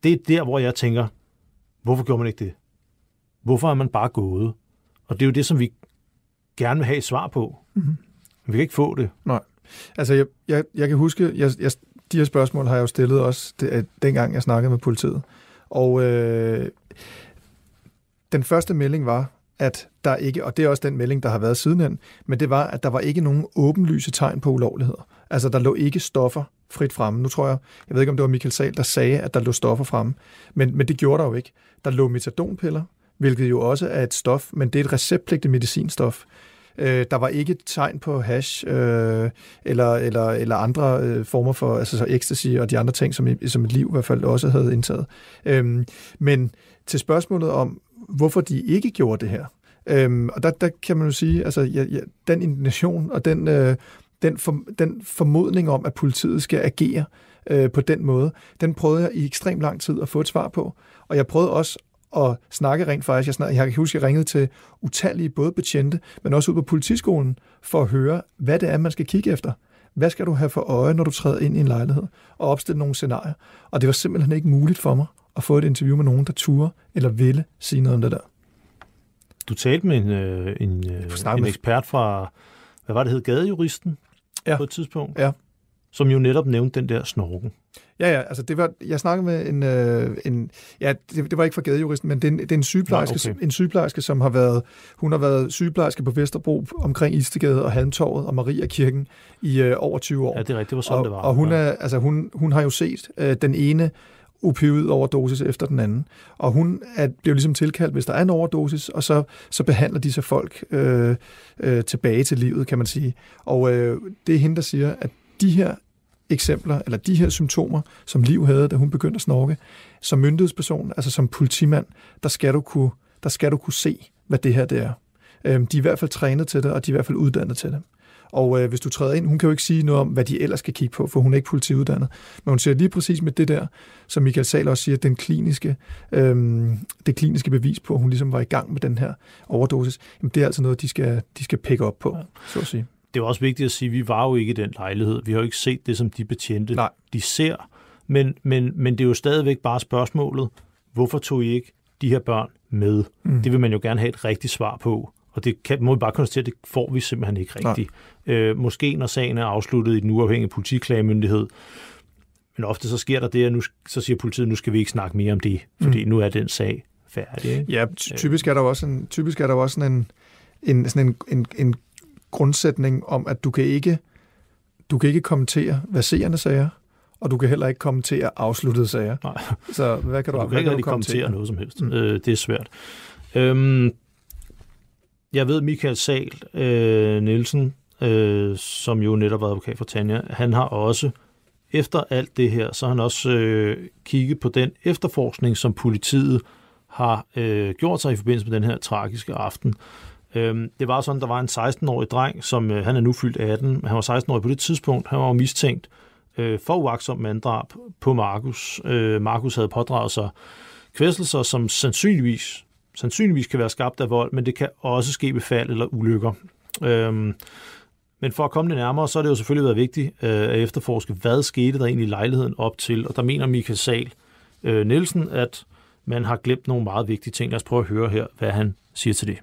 Det er der, hvor jeg tænker, hvorfor gjorde man ikke det? Hvorfor er man bare gået? Og det er jo det, som vi gerne vil have et svar på. Mm-hmm. Vi kan ikke få det. Nej. Altså, jeg, jeg, jeg kan huske, jeg, jeg, de her spørgsmål har jeg jo stillet også, det, dengang jeg snakkede med politiet. Og øh, den første melding var, at der ikke, og det er også den melding, der har været sidenhen, men det var, at der var ikke nogen åbenlyse tegn på ulovligheder. Altså, der lå ikke stoffer frit fremme. Nu tror jeg, jeg ved ikke, om det var Michael Sal, der sagde, at der lå stoffer fremme, men, men det gjorde der jo ikke. Der lå metadonpiller, hvilket jo også er et stof, men det er et receptpligtigt medicinstof. Øh, der var ikke et tegn på hash øh, eller, eller, eller andre øh, former for altså så ecstasy og de andre ting, som, som et liv i hvert fald også havde indtaget. Øh, men til spørgsmålet om, hvorfor de ikke gjorde det her, Øhm, og der, der kan man jo sige, altså ja, ja, den indignation og den, øh, den, for, den formodning om, at politiet skal agere øh, på den måde, den prøvede jeg i ekstremt lang tid at få et svar på. Og jeg prøvede også at snakke rent faktisk. Jeg, snak, jeg kan huske, at jeg ringede til utallige både betjente, men også ud på politiskolen, for at høre, hvad det er, man skal kigge efter. Hvad skal du have for øje, når du træder ind i en lejlighed? Og opstille nogle scenarier. Og det var simpelthen ikke muligt for mig at få et interview med nogen, der turde eller ville sige noget om det der. Du talte med en, øh, en, øh, en ekspert fra, hvad var det hed, gadejuristen ja. på et tidspunkt? Ja. Som jo netop nævnte den der snorken. Ja, ja, altså det var, jeg snakkede med en, øh, en ja, det, det var ikke fra gadejuristen, men det er en, det er en sygeplejerske, Nej, okay. en sygeplejerske, som har været, hun har været sygeplejerske på Vesterbro omkring Istegade og Halmtorvet og Maria Kirken i øh, over 20 år. Ja, det er rigtigt, det var sådan, og, det var. Og hun, er, altså, hun, hun har jo set øh, den ene opioid overdosis efter den anden. Og hun er, bliver ligesom tilkaldt, hvis der er en overdosis, og så, så behandler de så folk øh, øh, tilbage til livet, kan man sige. Og øh, det er hende, der siger, at de her eksempler, eller de her symptomer, som Liv havde, da hun begyndte at snorke, som myndighedsperson, altså som politimand, der skal du kunne, der skal du kunne se, hvad det her det er. Øhm, de er i hvert fald trænet til det, og de er i hvert fald uddannet til det. Og øh, hvis du træder ind, hun kan jo ikke sige noget om, hvad de ellers skal kigge på, for hun er ikke politiuddannet. Men hun siger lige præcis med det der, som Michael Sal også siger, den kliniske, øhm, det kliniske bevis på, at hun ligesom var i gang med den her overdosis, jamen det er altså noget, de skal, de skal pick op på, ja. så at sige det er også vigtigt at sige, at vi var jo ikke i den lejlighed. Vi har jo ikke set det, som de betjente Nej. de ser. Men, men, men det er jo stadigvæk bare spørgsmålet, hvorfor tog I ikke de her børn med? Mm. Det vil man jo gerne have et rigtigt svar på. Og det kan, må vi bare konstatere, at det får vi simpelthen ikke rigtigt. Øh, måske når sagen er afsluttet i den uafhængige politiklagemyndighed, men ofte så sker der det, at nu, så siger politiet, at nu skal vi ikke snakke mere om det, fordi mm. nu er den sag færdig. Ikke? Ja, typisk er der også en, typisk er der også en, en, sådan en, en, en grundsætning om, at du kan ikke, du kan ikke kommentere verserende sager, og du kan heller ikke kommentere afsluttede sager. Nej. Så hvad kan du, du kan ikke rigtig kommentere noget som helst. Mm. Øh, det er svært. Øhm, jeg ved, Michael Sal øh, Nielsen, øh, som jo netop var advokat for Tanja, han har også, efter alt det her, så har han også øh, kigget på den efterforskning, som politiet har øh, gjort sig i forbindelse med den her tragiske aften. Øh, det var sådan, der var en 16-årig dreng, som øh, han er nu fyldt 18, men han var 16-årig på det tidspunkt. Han var mistænkt øh, for uaksom manddrab på Markus. Øh, Markus havde pådraget sig kvæstelser, som sandsynligvis, sandsynligvis kan være skabt af vold, men det kan også ske ved fald eller ulykker. Øhm, men for at komme det nærmere, så har det jo selvfølgelig været vigtigt øh, at efterforske, hvad skete der egentlig i lejligheden op til. Og der mener Michael Sal øh, Nielsen, at man har glemt nogle meget vigtige ting. Lad os prøve at høre her, hvad han siger til det.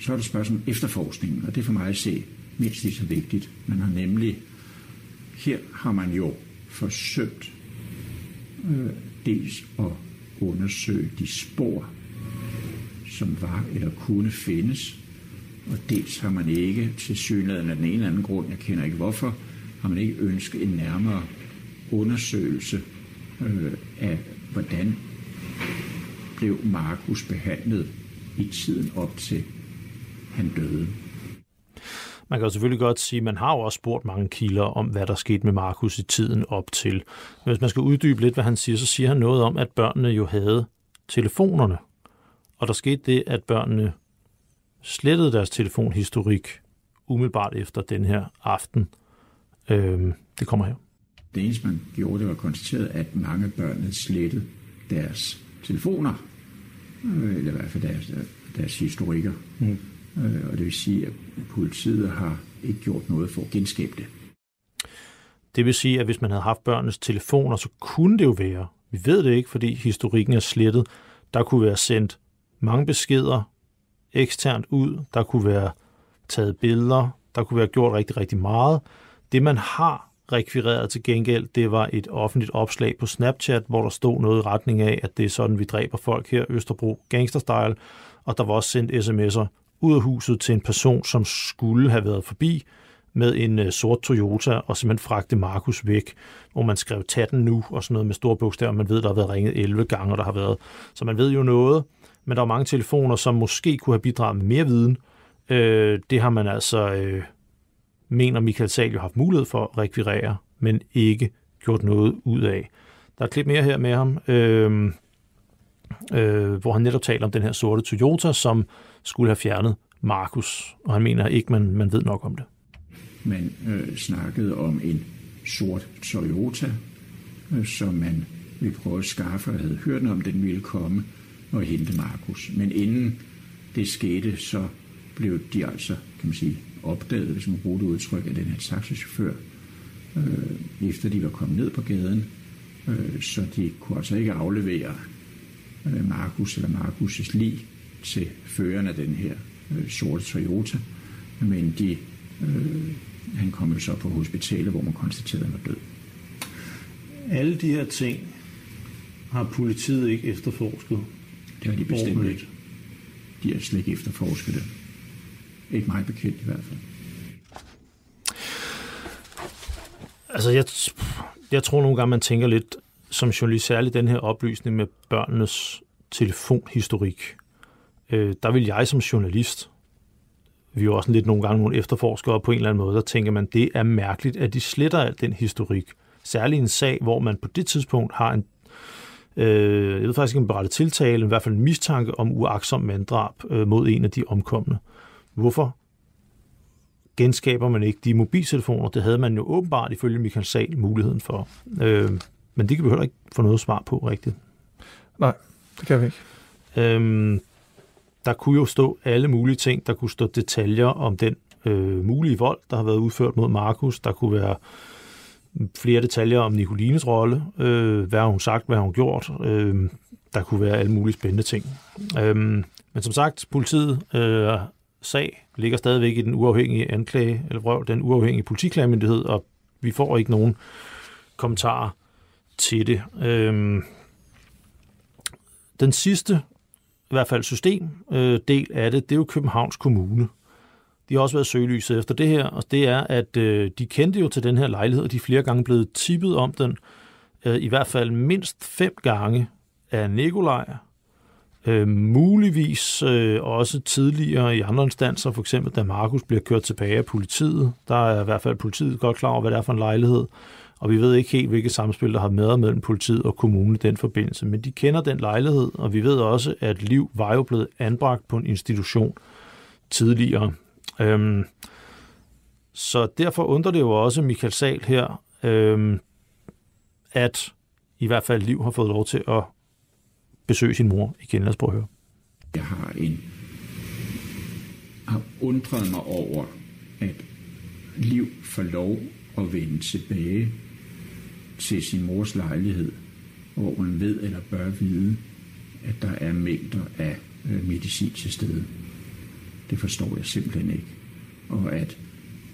Så er det spørgsmål om efterforskningen, og det er for mig at se mindst lige så vigtigt. Man har nemlig, her har man jo forsøgt øh, dels at undersøge de spor, som var eller kunne findes, og dels har man ikke til synligheden af den ene eller anden grund, jeg kender ikke hvorfor, har man ikke ønsket en nærmere undersøgelse øh, af, hvordan blev Markus behandlet i tiden op til han døde. Man kan jo selvfølgelig godt sige, at man har jo også spurgt mange kilder om, hvad der skete med Markus i tiden op til. Men hvis man skal uddybe lidt, hvad han siger, så siger han noget om, at børnene jo havde telefonerne. Og der skete det, at børnene slettede deres telefonhistorik umiddelbart efter den her aften. Øhm, det kommer her. Det eneste, man gjorde, det var konstateret, at mange børn slettede deres telefoner, øh, eller i hvert fald deres, deres historikker. Mm. Øh, og det vil sige, at politiet har ikke gjort noget for at genskabe det. Det vil sige, at hvis man havde haft børnenes telefoner, så kunne det jo være, vi ved det ikke, fordi historikken er slettet, der kunne være sendt mange beskeder eksternt ud, der kunne være taget billeder, der kunne være gjort rigtig, rigtig meget. Det man har rekvireret til gengæld, det var et offentligt opslag på Snapchat, hvor der stod noget i retning af, at det er sådan, vi dræber folk her, Østerbro gangsterstyle, og der var også sendt sms'er ud af huset til en person, som skulle have været forbi med en øh, sort Toyota og simpelthen fragte Markus væk, hvor man skrev tag den nu og sådan noget med store bogstaver. Man ved, der har været ringet 11 gange, og der har været. Så man ved jo noget, men der var mange telefoner, som måske kunne have bidraget med mere viden. Øh, det har man altså, øh, mener Michael Sal jo haft mulighed for at rekvirere, men ikke gjort noget ud af. Der er et klip mere her med ham, øh, øh, hvor han netop taler om den her sorte Toyota, som skulle have fjernet Markus, og han mener ikke, man, man ved nok om det. Man øh, snakkede om en sort Toyota, øh, som man ville prøve at skaffe, og havde hørt om, den ville komme og hente Markus. Men inden det skete, så blev de altså, kan man sige, opdaget, hvis man bruger det udtryk, af den her taxichauffør, øh, efter de var kommet ned på gaden, øh, så de kunne altså ikke aflevere øh, Markus eller Markus' lig til føreren af den her øh, sorte Toyota, men de, øh, han kom jo så på hospitalet, hvor man konstaterede, at han var død. Alle de her ting har politiet ikke efterforsket. Det har de bestemt ikke. De har slet ikke efterforsket det. Ikke meget bekendt i hvert fald. Altså, jeg, jeg tror nogle gange, man tænker lidt som journalist, særligt den her oplysning med børnenes telefonhistorik. Øh, der vil jeg som journalist, vi er jo også lidt nogle gange nogle efterforskere på en eller anden måde, der tænker man, det er mærkeligt, at de sletter al den historik. Særligt en sag, hvor man på det tidspunkt har en øh, jeg ved faktisk ikke en berettet tiltale, men i hvert fald en mistanke om uaksom manddrab øh, mod en af de omkomne. Hvorfor genskaber man ikke de mobiltelefoner? Det havde man jo åbenbart ifølge Michael Sal muligheden for. Øh, men det kan vi heller ikke få noget svar på rigtigt. Nej, det kan vi ikke. Øhm, der kunne jo stå alle mulige ting. Der kunne stå detaljer om den øh, mulige vold, der har været udført mod Markus. Der kunne være flere detaljer om Nicolines rolle. Øh, hvad har hun sagt, hvad har hun gjort? Øh, der kunne være alle mulige spændende ting. Øh, men som sagt, politiet øh, sag ligger stadigvæk i den uafhængige anklage, eller prøv, den uafhængige politiklagemyndighed, og vi får ikke nogen kommentarer til det. Øh, den sidste, i hvert fald system, øh, del af det, det er jo Københavns Kommune. De har også været søgelyset efter det her, og det er, at øh, de kendte jo til den her lejlighed, og de er flere gange blevet tippet om den, øh, i hvert fald mindst fem gange af Nikolaj, øh, muligvis øh, også tidligere i andre instanser, for eksempel da Markus bliver kørt tilbage af politiet. Der er i hvert fald politiet godt klar over, hvad det er for en lejlighed, og vi ved ikke helt, hvilket samspil, der har med mellem politiet og kommunen i den forbindelse. Men de kender den lejlighed, og vi ved også, at Liv var jo blevet anbragt på en institution tidligere. Øhm, så derfor undrer det jo også Michael Sal her, øhm, at i hvert fald Liv har fået lov til at besøge sin mor igen. Lad os prøve at høre. Jeg har en har undret mig over, at Liv får lov at vende tilbage til sin mors lejlighed, hvor hun ved eller bør vide, at der er mængder af øh, medicin til stede. Det forstår jeg simpelthen ikke. Og at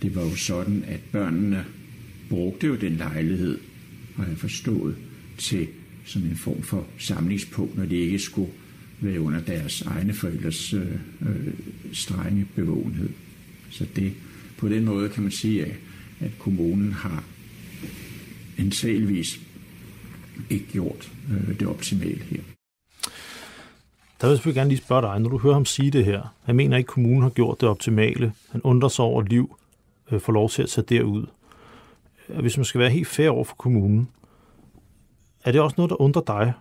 det var jo sådan, at børnene brugte jo den lejlighed, har jeg forstået, til som en form for samlingspunkt, når de ikke skulle være under deres egne forældres øh, øh, strenge bevågenhed. Så det, på den måde kan man sige, at, at kommunen har antageligvis ikke gjort øh, det optimale her. Der vil jeg selvfølgelig gerne lige spørge dig, når du hører ham sige det her. Han mener ikke, at kommunen har gjort det optimale. Han undrer sig over, at liv øh, får lov til at tage derud. Hvis man skal være helt fair over for kommunen, er det også noget, der undrer dig?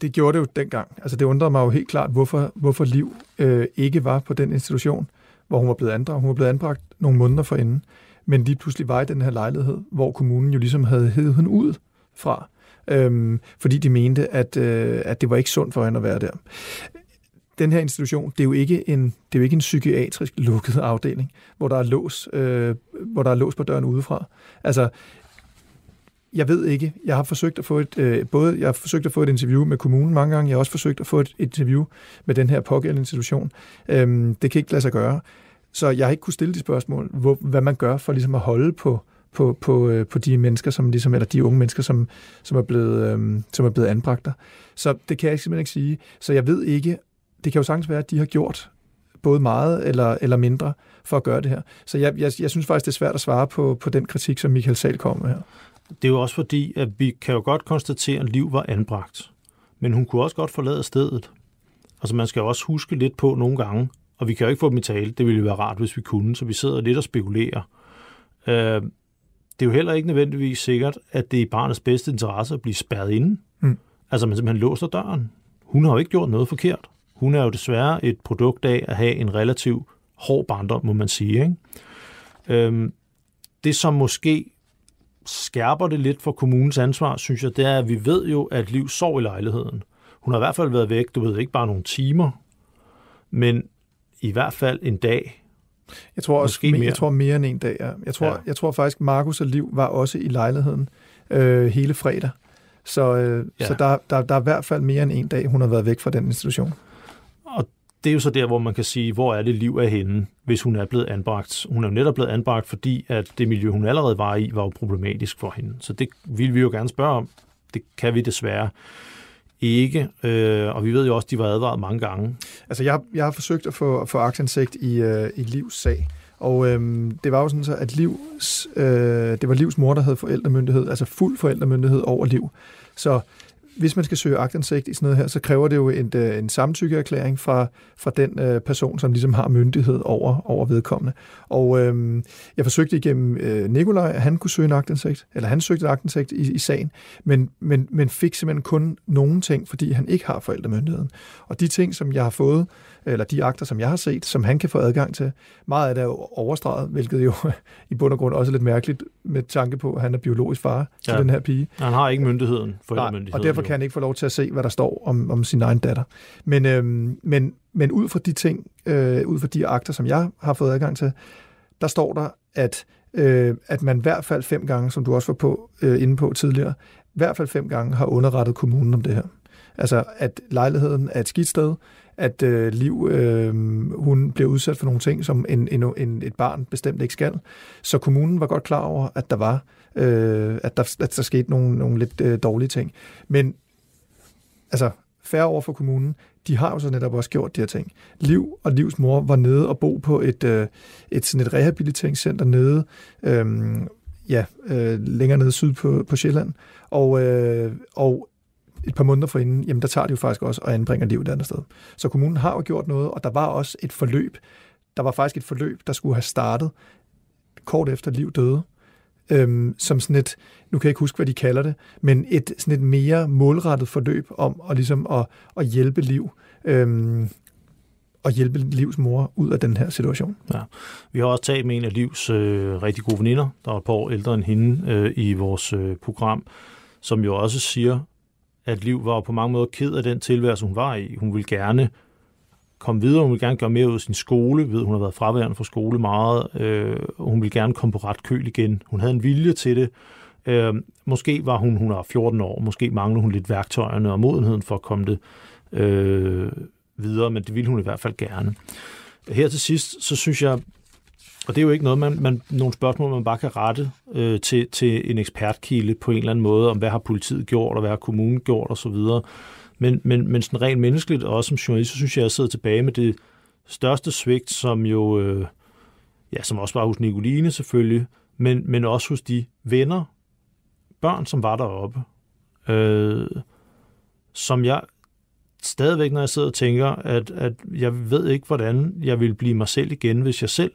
Det gjorde det jo dengang. Altså det undrede mig jo helt klart, hvorfor, hvorfor Liv øh, ikke var på den institution, hvor hun var blevet anbragt. Hun var blevet anbragt nogle måneder forinden, men lige pludselig var i den her lejlighed, hvor kommunen jo ligesom havde hævet hende ud fra, øhm, fordi de mente, at, øh, at det var ikke sundt for hende at være der. Den her institution, det er jo ikke en, det er jo ikke en psykiatrisk lukket afdeling, hvor der er lås, øh, hvor der er lås på døren udefra. Altså, jeg ved ikke. Jeg har forsøgt at få et, øh, både jeg har forsøgt at få et interview med kommunen mange gange, jeg har også forsøgt at få et interview med den her pågældende institution. Øhm, det kan ikke lade sig gøre. Så jeg har ikke kunne stille de spørgsmål, hvor, hvad man gør for ligesom at holde på, på, på, øh, på de mennesker, som ligesom, eller de unge mennesker, som, som, er blevet, øhm, som er blevet anbragt der. Så det kan jeg simpelthen ikke sige. Så jeg ved ikke, det kan jo sagtens være, at de har gjort både meget eller, eller mindre for at gøre det her. Så jeg, jeg, jeg synes faktisk, det er svært at svare på, på den kritik, som Michael Sal kom med her. Det er jo også fordi, at vi kan jo godt konstatere, at Liv var anbragt. Men hun kunne også godt forlade stedet. Altså man skal jo også huske lidt på nogle gange, og vi kan jo ikke få dem i tale, det ville jo være rart, hvis vi kunne, så vi sidder lidt og spekulerer. Øh, det er jo heller ikke nødvendigvis sikkert, at det er i barnets bedste interesse at blive spærret inde. Mm. Altså man simpelthen låser døren. Hun har jo ikke gjort noget forkert. Hun er jo desværre et produkt af at have en relativ hård barndom, må man sige. Ikke? Øhm, det, som måske skærper det lidt for kommunens ansvar, synes jeg, det er, at vi ved jo, at Liv sov i lejligheden. Hun har i hvert fald været væk, du ved ikke bare nogle timer, men i hvert fald en dag. Jeg tror også mere. Jeg tror mere end en dag. Ja. Jeg tror, ja. jeg tror faktisk, Markus og Liv var også i lejligheden øh, hele fredag. Så, øh, ja. så der, der, der er i hvert fald mere end en dag, hun har været væk fra den institution. Og det er jo så der, hvor man kan sige, hvor er det liv af hende, hvis hun er blevet anbragt. Hun er jo netop blevet anbragt, fordi at det miljø, hun allerede var i, var jo problematisk for hende. Så det vil vi jo gerne spørge om. Det kan vi desværre ikke, øh, og vi ved jo også, at de var advaret mange gange. Altså, jeg, jeg har forsøgt at få, få aktindsigt i, øh, i Livs sag, og øh, det var jo sådan så, at Livs, øh, det var Livs mor, der havde forældremyndighed, altså fuld forældremyndighed over Liv. Så hvis man skal søge agtindsigt i sådan noget her, så kræver det jo en, øh, en samtykkeerklæring fra, fra den øh, person, som ligesom har myndighed over, over vedkommende. Og øh, jeg forsøgte igennem øh, Nikolaj, at han kunne søge en agtindsigt, eller han søgte en agtindsigt i, i sagen, men, men, men fik simpelthen kun nogle ting, fordi han ikke har forældremyndigheden. Og de ting, som jeg har fået, eller de akter, som jeg har set, som han kan få adgang til. Meget af det er jo overstreget, hvilket jo i bund og grund også er lidt mærkeligt med tanke på, at han er biologisk far til ja. den her pige. Han har ikke myndigheden, forældremyndigheden. Nej, og derfor kan han ikke få lov til at se, hvad der står om, om sin egen datter. Men, øhm, men, men ud fra de ting, øh, ud fra de akter, som jeg har fået adgang til, der står der, at, øh, at man i hvert fald fem gange, som du også var på, øh, inde på tidligere, i hvert fald fem gange har underrettet kommunen om det her. Altså, at lejligheden er et skidt sted, at øh, Liv øh, hun bliver udsat for nogle ting, som en, en, en, et barn bestemt ikke skal. Så kommunen var godt klar over, at der var øh, at, der, at der skete nogle, nogle lidt øh, dårlige ting. Men altså, færre over for kommunen, de har jo så netop også gjort de her ting. Liv og Livs mor var nede og bo på et, øh, et, sådan et rehabiliteringscenter nede, øh, ja, øh, længere nede syd på, på Sjælland. Og, øh, og et par måneder forinden, jamen der tager de jo faktisk også og anbringer liv et andet sted. Så kommunen har jo gjort noget, og der var også et forløb. Der var faktisk et forløb, der skulle have startet kort efter liv døde, øhm, som sådan et, nu kan jeg ikke huske, hvad de kalder det, men et sådan et mere målrettet forløb om at, ligesom at, at hjælpe liv, øhm, og hjælpe Livs mor ud af den her situation. Ja. Vi har også talt med en af Livs øh, rigtig gode veninder, der er et par år ældre end hende øh, i vores øh, program, som jo også siger, at Liv var på mange måder ked af den tilværelse, hun var i. Hun ville gerne komme videre, hun ville gerne gøre mere ud af sin skole, ved hun har været fraværende fra skole meget, øh, hun ville gerne komme på ret køl igen. Hun havde en vilje til det. Øh, måske var hun, hun er 14 år, måske manglede hun lidt værktøjerne og modenheden for at komme det øh, videre, men det ville hun i hvert fald gerne. Her til sidst, så synes jeg, og det er jo ikke noget, man, man nogle spørgsmål, man bare kan rette øh, til, til en ekspertkilde på en eller anden måde, om hvad har politiet gjort, og hvad har kommunen gjort osv. Men, men, men sådan rent menneskeligt, og også som journalist, så synes jeg, at jeg sidder tilbage med det største svigt, som jo, øh, ja, som også var hos Nicoline selvfølgelig, men, men også hos de venner, børn, som var deroppe, øh, som jeg stadigvæk, når jeg sidder og tænker, at, at jeg ved ikke, hvordan jeg ville blive mig selv igen, hvis jeg selv,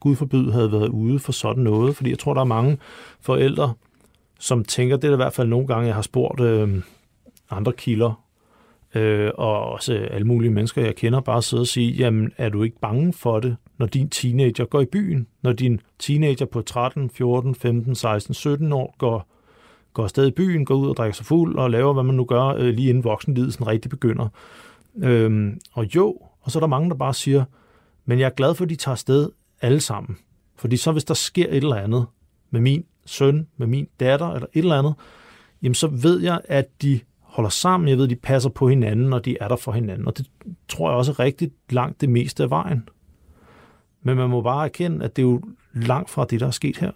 Gud forbyde, havde været ude for sådan noget. Fordi jeg tror, der er mange forældre, som tænker, det er i hvert fald nogle gange, jeg har spurgt øh, andre kilder, øh, og også alle mulige mennesker, jeg kender, bare sidde og sige, jamen er du ikke bange for det, når din teenager går i byen? Når din teenager på 13, 14, 15, 16, 17 år går, går afsted i byen, går ud og drikker sig fuld og laver, hvad man nu gør, øh, lige inden voksenlidelsen rigtig begynder. Øhm, og jo, og så er der mange, der bare siger, men jeg er glad for, at de tager afsted alle sammen. Fordi så hvis der sker et eller andet med min søn, med min datter eller et eller andet, jamen så ved jeg, at de holder sammen. Jeg ved, at de passer på hinanden, og de er der for hinanden. Og det tror jeg også er rigtig langt det meste af vejen. Men man må bare erkende, at det er jo langt fra det, der er sket her.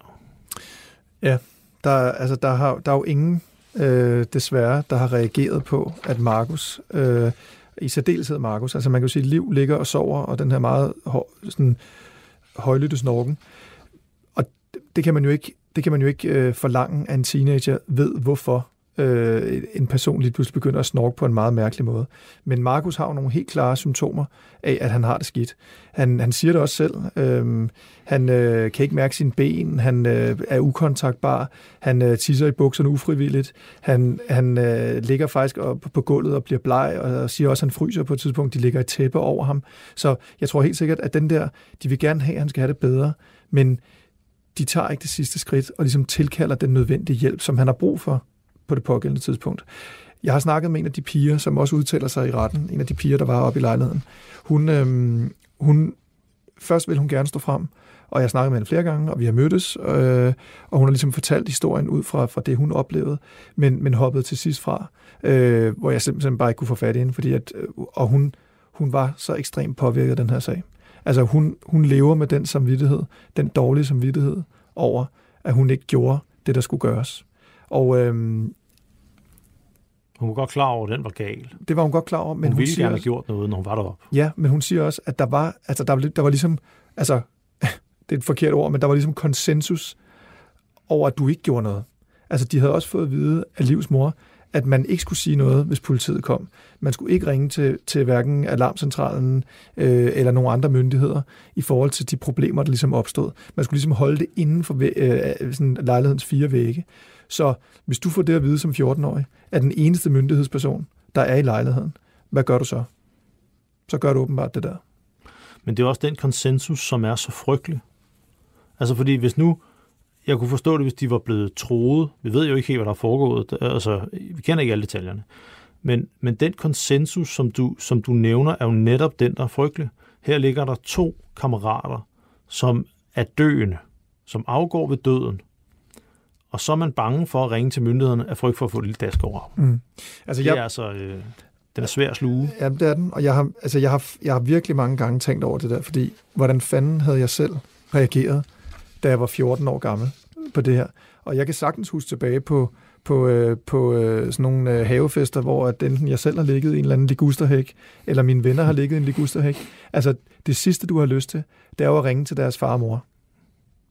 Ja, der, altså, der, har, der er jo ingen, øh, desværre, der har reageret på, at Markus, øh, i særdeleshed Markus, altså man kan jo sige, at liv ligger og sover, og den her meget sådan, højlytte snorken. Og det kan man jo ikke, det kan man jo ikke øh, forlange, at en teenager ved, hvorfor øh, en person lige pludselig begynder at snorke på en meget mærkelig måde. Men Markus har jo nogle helt klare symptomer af, at han har det skidt. Han, han siger det også selv. Øh, han øh, kan ikke mærke sine ben, han øh, er ukontaktbar, han øh, tisser i bukserne ufrivilligt, han, han øh, ligger faktisk op på gulvet og bliver bleg, og siger også, at han fryser på et tidspunkt, de ligger et tæppe over ham. Så jeg tror helt sikkert, at den der, de vil gerne have, at han skal have det bedre, men de tager ikke det sidste skridt og ligesom tilkalder den nødvendige hjælp, som han har brug for på det pågældende tidspunkt. Jeg har snakket med en af de piger, som også udtaler sig i retten, en af de piger, der var oppe i lejligheden. Hun, øhm, hun, først vil hun gerne stå frem, og jeg har snakket med hende flere gange, og vi har mødtes, øh, og hun har ligesom fortalt historien ud fra, fra det, hun oplevede, men, men hoppede til sidst fra, øh, hvor jeg simpelthen bare ikke kunne få fat i hende, fordi at, øh, og hun, hun var så ekstremt påvirket af den her sag. Altså hun, hun lever med den samvittighed, den dårlige samvittighed over, at hun ikke gjorde det, der skulle gøres. Og øh, hun var godt klar over, at den var gal. Det var hun godt klar over. Men hun, hun ville siger gerne også, have gjort noget, når hun var deroppe. Ja, men hun siger også, at der var, altså der var, der var ligesom, altså, det er et forkert ord, men der var ligesom konsensus over, at du ikke gjorde noget. Altså, de havde også fået at vide af Livs mor, at man ikke skulle sige noget, hvis politiet kom. Man skulle ikke ringe til, til hverken alarmcentralen øh, eller nogle andre myndigheder i forhold til de problemer, der ligesom opstod. Man skulle ligesom holde det inden for øh, sådan lejlighedens fire vægge. Så hvis du får det at vide som 14-årig, at den eneste myndighedsperson, der er i lejligheden, hvad gør du så? Så gør du åbenbart det der. Men det er også den konsensus, som er så frygtelig. Altså fordi hvis nu, jeg kunne forstå det, hvis de var blevet troet, vi ved jo ikke helt, hvad der er foregået, altså vi kender ikke alle detaljerne, men, men den konsensus, som du, som du nævner, er jo netop den, der er frygtelig. Her ligger der to kammerater, som er døende, som afgår ved døden, og så er man bange for at ringe til myndighederne af frygt for at få et lille dask over. Mm. Altså, jeg, det er altså, øh, den er svær at sluge. Ja, det er den, og jeg har, altså, jeg, har, jeg har virkelig mange gange tænkt over det der, fordi hvordan fanden havde jeg selv reageret, da jeg var 14 år gammel på det her. Og jeg kan sagtens huske tilbage på, på, øh, på øh, sådan nogle øh, havefester, hvor at enten jeg selv har ligget i en eller anden ligusterhæk, eller mine venner har ligget i en ligusterhæk. Altså, det sidste, du har lyst til, det er jo at ringe til deres far og mor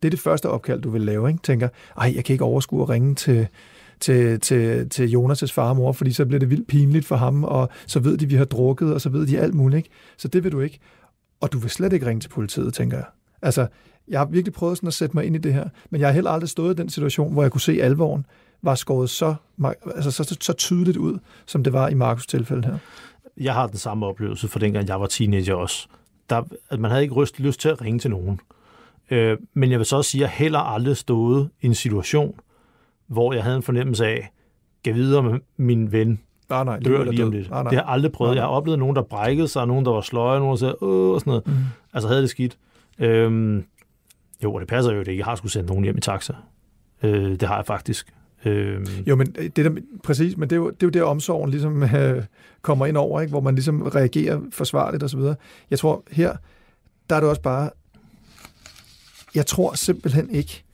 det er det første opkald, du vil lave. Ikke? Tænker, ej, jeg kan ikke overskue at ringe til, til, til, til Jonas' far og mor, fordi så bliver det vildt pinligt for ham, og så ved de, at vi har drukket, og så ved de alt muligt. Ikke? Så det vil du ikke. Og du vil slet ikke ringe til politiet, tænker jeg. Altså, jeg har virkelig prøvet sådan at sætte mig ind i det her, men jeg har heller aldrig stået i den situation, hvor jeg kunne se alvoren var skåret så, altså så, så tydeligt ud, som det var i Markus' tilfælde her. Jeg har den samme oplevelse for dengang jeg var teenager også. Der, at man havde ikke lyst til at ringe til nogen. Øh, men jeg vil så også sige, at jeg heller aldrig stået i en situation, hvor jeg havde en fornemmelse af, gav videre med min ven, nej, nej, dør lige om lidt. Nej, nej. Det har jeg aldrig prøvet. Nej, nej. Jeg har oplevet nogen, der brækkede sig, nogen, der var sløje, nogen, der sagde, åh, og sådan noget. Mm. Altså havde det skidt. Øhm, jo, og det passer jo det. Jeg har skulle sendt nogen hjem i taxa. Øh, det har jeg faktisk. Øhm. Jo, men det der, præcis, men det er jo, det er jo der omsorgen ligesom øh, kommer ind over, ikke? hvor man ligesom reagerer forsvarligt osv. Jeg tror her, der er det også bare, jeg tror simpelthen ikke,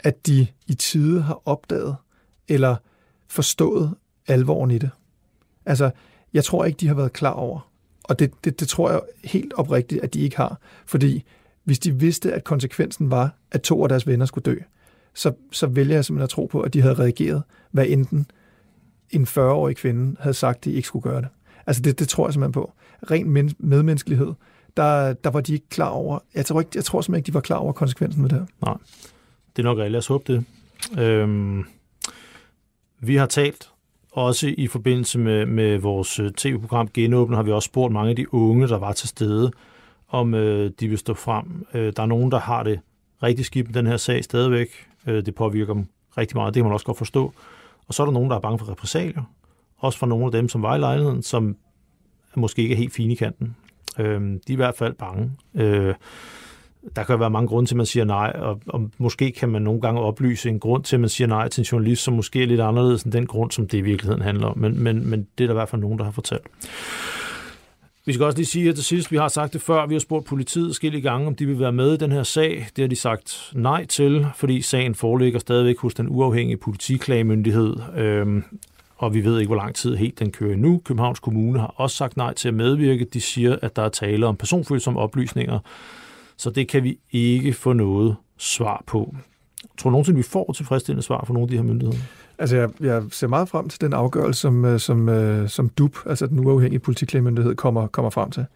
at de i tide har opdaget eller forstået alvoren i det. Altså, jeg tror ikke, de har været klar over. Og det, det, det tror jeg helt oprigtigt, at de ikke har. Fordi hvis de vidste, at konsekvensen var, at to af deres venner skulle dø, så, så vælger jeg simpelthen at tro på, at de havde reageret, hvad enten en 40-årig kvinde havde sagt, at de ikke skulle gøre det. Altså det, det tror jeg simpelthen på. Ren men, medmenneskelighed, der, der var de ikke klar over, jeg tror, ikke, jeg tror simpelthen ikke, de var klar over konsekvensen med det her. Nej, det er nok rigtigt. Lad os håbe det. Øhm, vi har talt også i forbindelse med, med vores øh, tv-program Genåbner, har vi også spurgt mange af de unge, der var til stede, om øh, de vil stå frem. Øh, der er nogen, der har det rigtig skidt med den her sag stadigvæk. Øh, det påvirker dem rigtig meget, det kan man også godt forstå. Og så er der nogen, der er bange for repressalier. Også for nogle af dem, som var i lejligheden, som måske ikke er helt fine i kanten. Øh, de er i hvert fald bange. Øh, der kan være mange grunde til, at man siger nej, og, og måske kan man nogle gange oplyse en grund til, at man siger nej til en journalist, som måske er lidt anderledes end den grund, som det i virkeligheden handler om. Men, men, men det er der i hvert fald nogen, der har fortalt. Vi skal også lige sige at til sidst, vi har sagt det før, vi har spurgt politiet skille gange, om de vil være med i den her sag. Det har de sagt nej til, fordi sagen foreligger stadigvæk hos den uafhængige politiklagemyndighed. Øhm, og vi ved ikke, hvor lang tid helt den kører nu. Københavns Kommune har også sagt nej til at medvirke. De siger, at der er tale om personfølsomme oplysninger, så det kan vi ikke få noget svar på. Tror du nogensinde, vi får tilfredsstillende svar fra nogle af de her myndigheder? Altså, jeg, jeg ser meget frem til den afgørelse, som, øh, som, øh, som DUP, altså den uafhængige politiklagemyndighed, kommer, kommer frem til.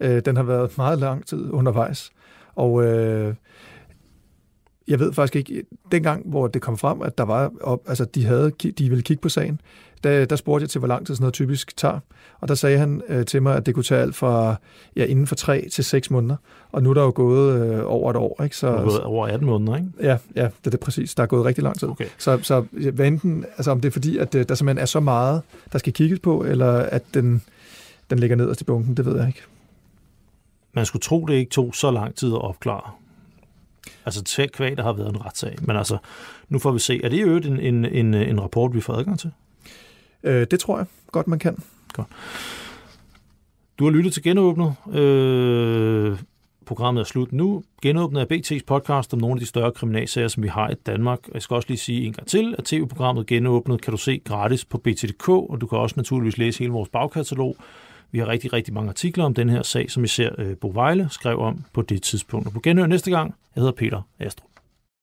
Øh, den har været meget lang tid undervejs, og øh, jeg ved faktisk ikke, dengang, hvor det kom frem, at der var op, altså de, havde, de ville kigge på sagen, der, der spurgte jeg til, hvor lang tid sådan noget typisk tager. Og der sagde han øh, til mig, at det kunne tage alt fra ja, inden for tre til seks måneder. Og nu er der jo gået øh, over et år. Ikke? Så, det er gået over 18 måneder, ikke? Ja, ja det er det præcis. Der er gået rigtig lang tid. Okay. Så, så hvad enten, altså om det er fordi, at øh, der simpelthen er så meget, der skal kigges på, eller at den, den ligger nederst i bunken, det ved jeg ikke. Man skulle tro, det ikke tog så lang tid at opklare. Altså til kvæg, der har været en retssag. Men altså, nu får vi se. Er det jo en, en, en, en rapport, vi får adgang til? Øh, det tror jeg godt, man kan. Godt. Du har lyttet til Genåbnet. Øh, programmet er slut nu. Genåbnet er BT's podcast om nogle af de større kriminalsager, som vi har i Danmark. Jeg skal også lige sige en gang til, at tv-programmet Genåbnet kan du se gratis på BT.dk, og du kan også naturligvis læse hele vores bagkatalog. Vi har rigtig, rigtig mange artikler om den her sag, som I ser øh, Bo Vejle skrev om på det tidspunkt. Og på genhør næste gang. Jeg hedder Peter Astrup.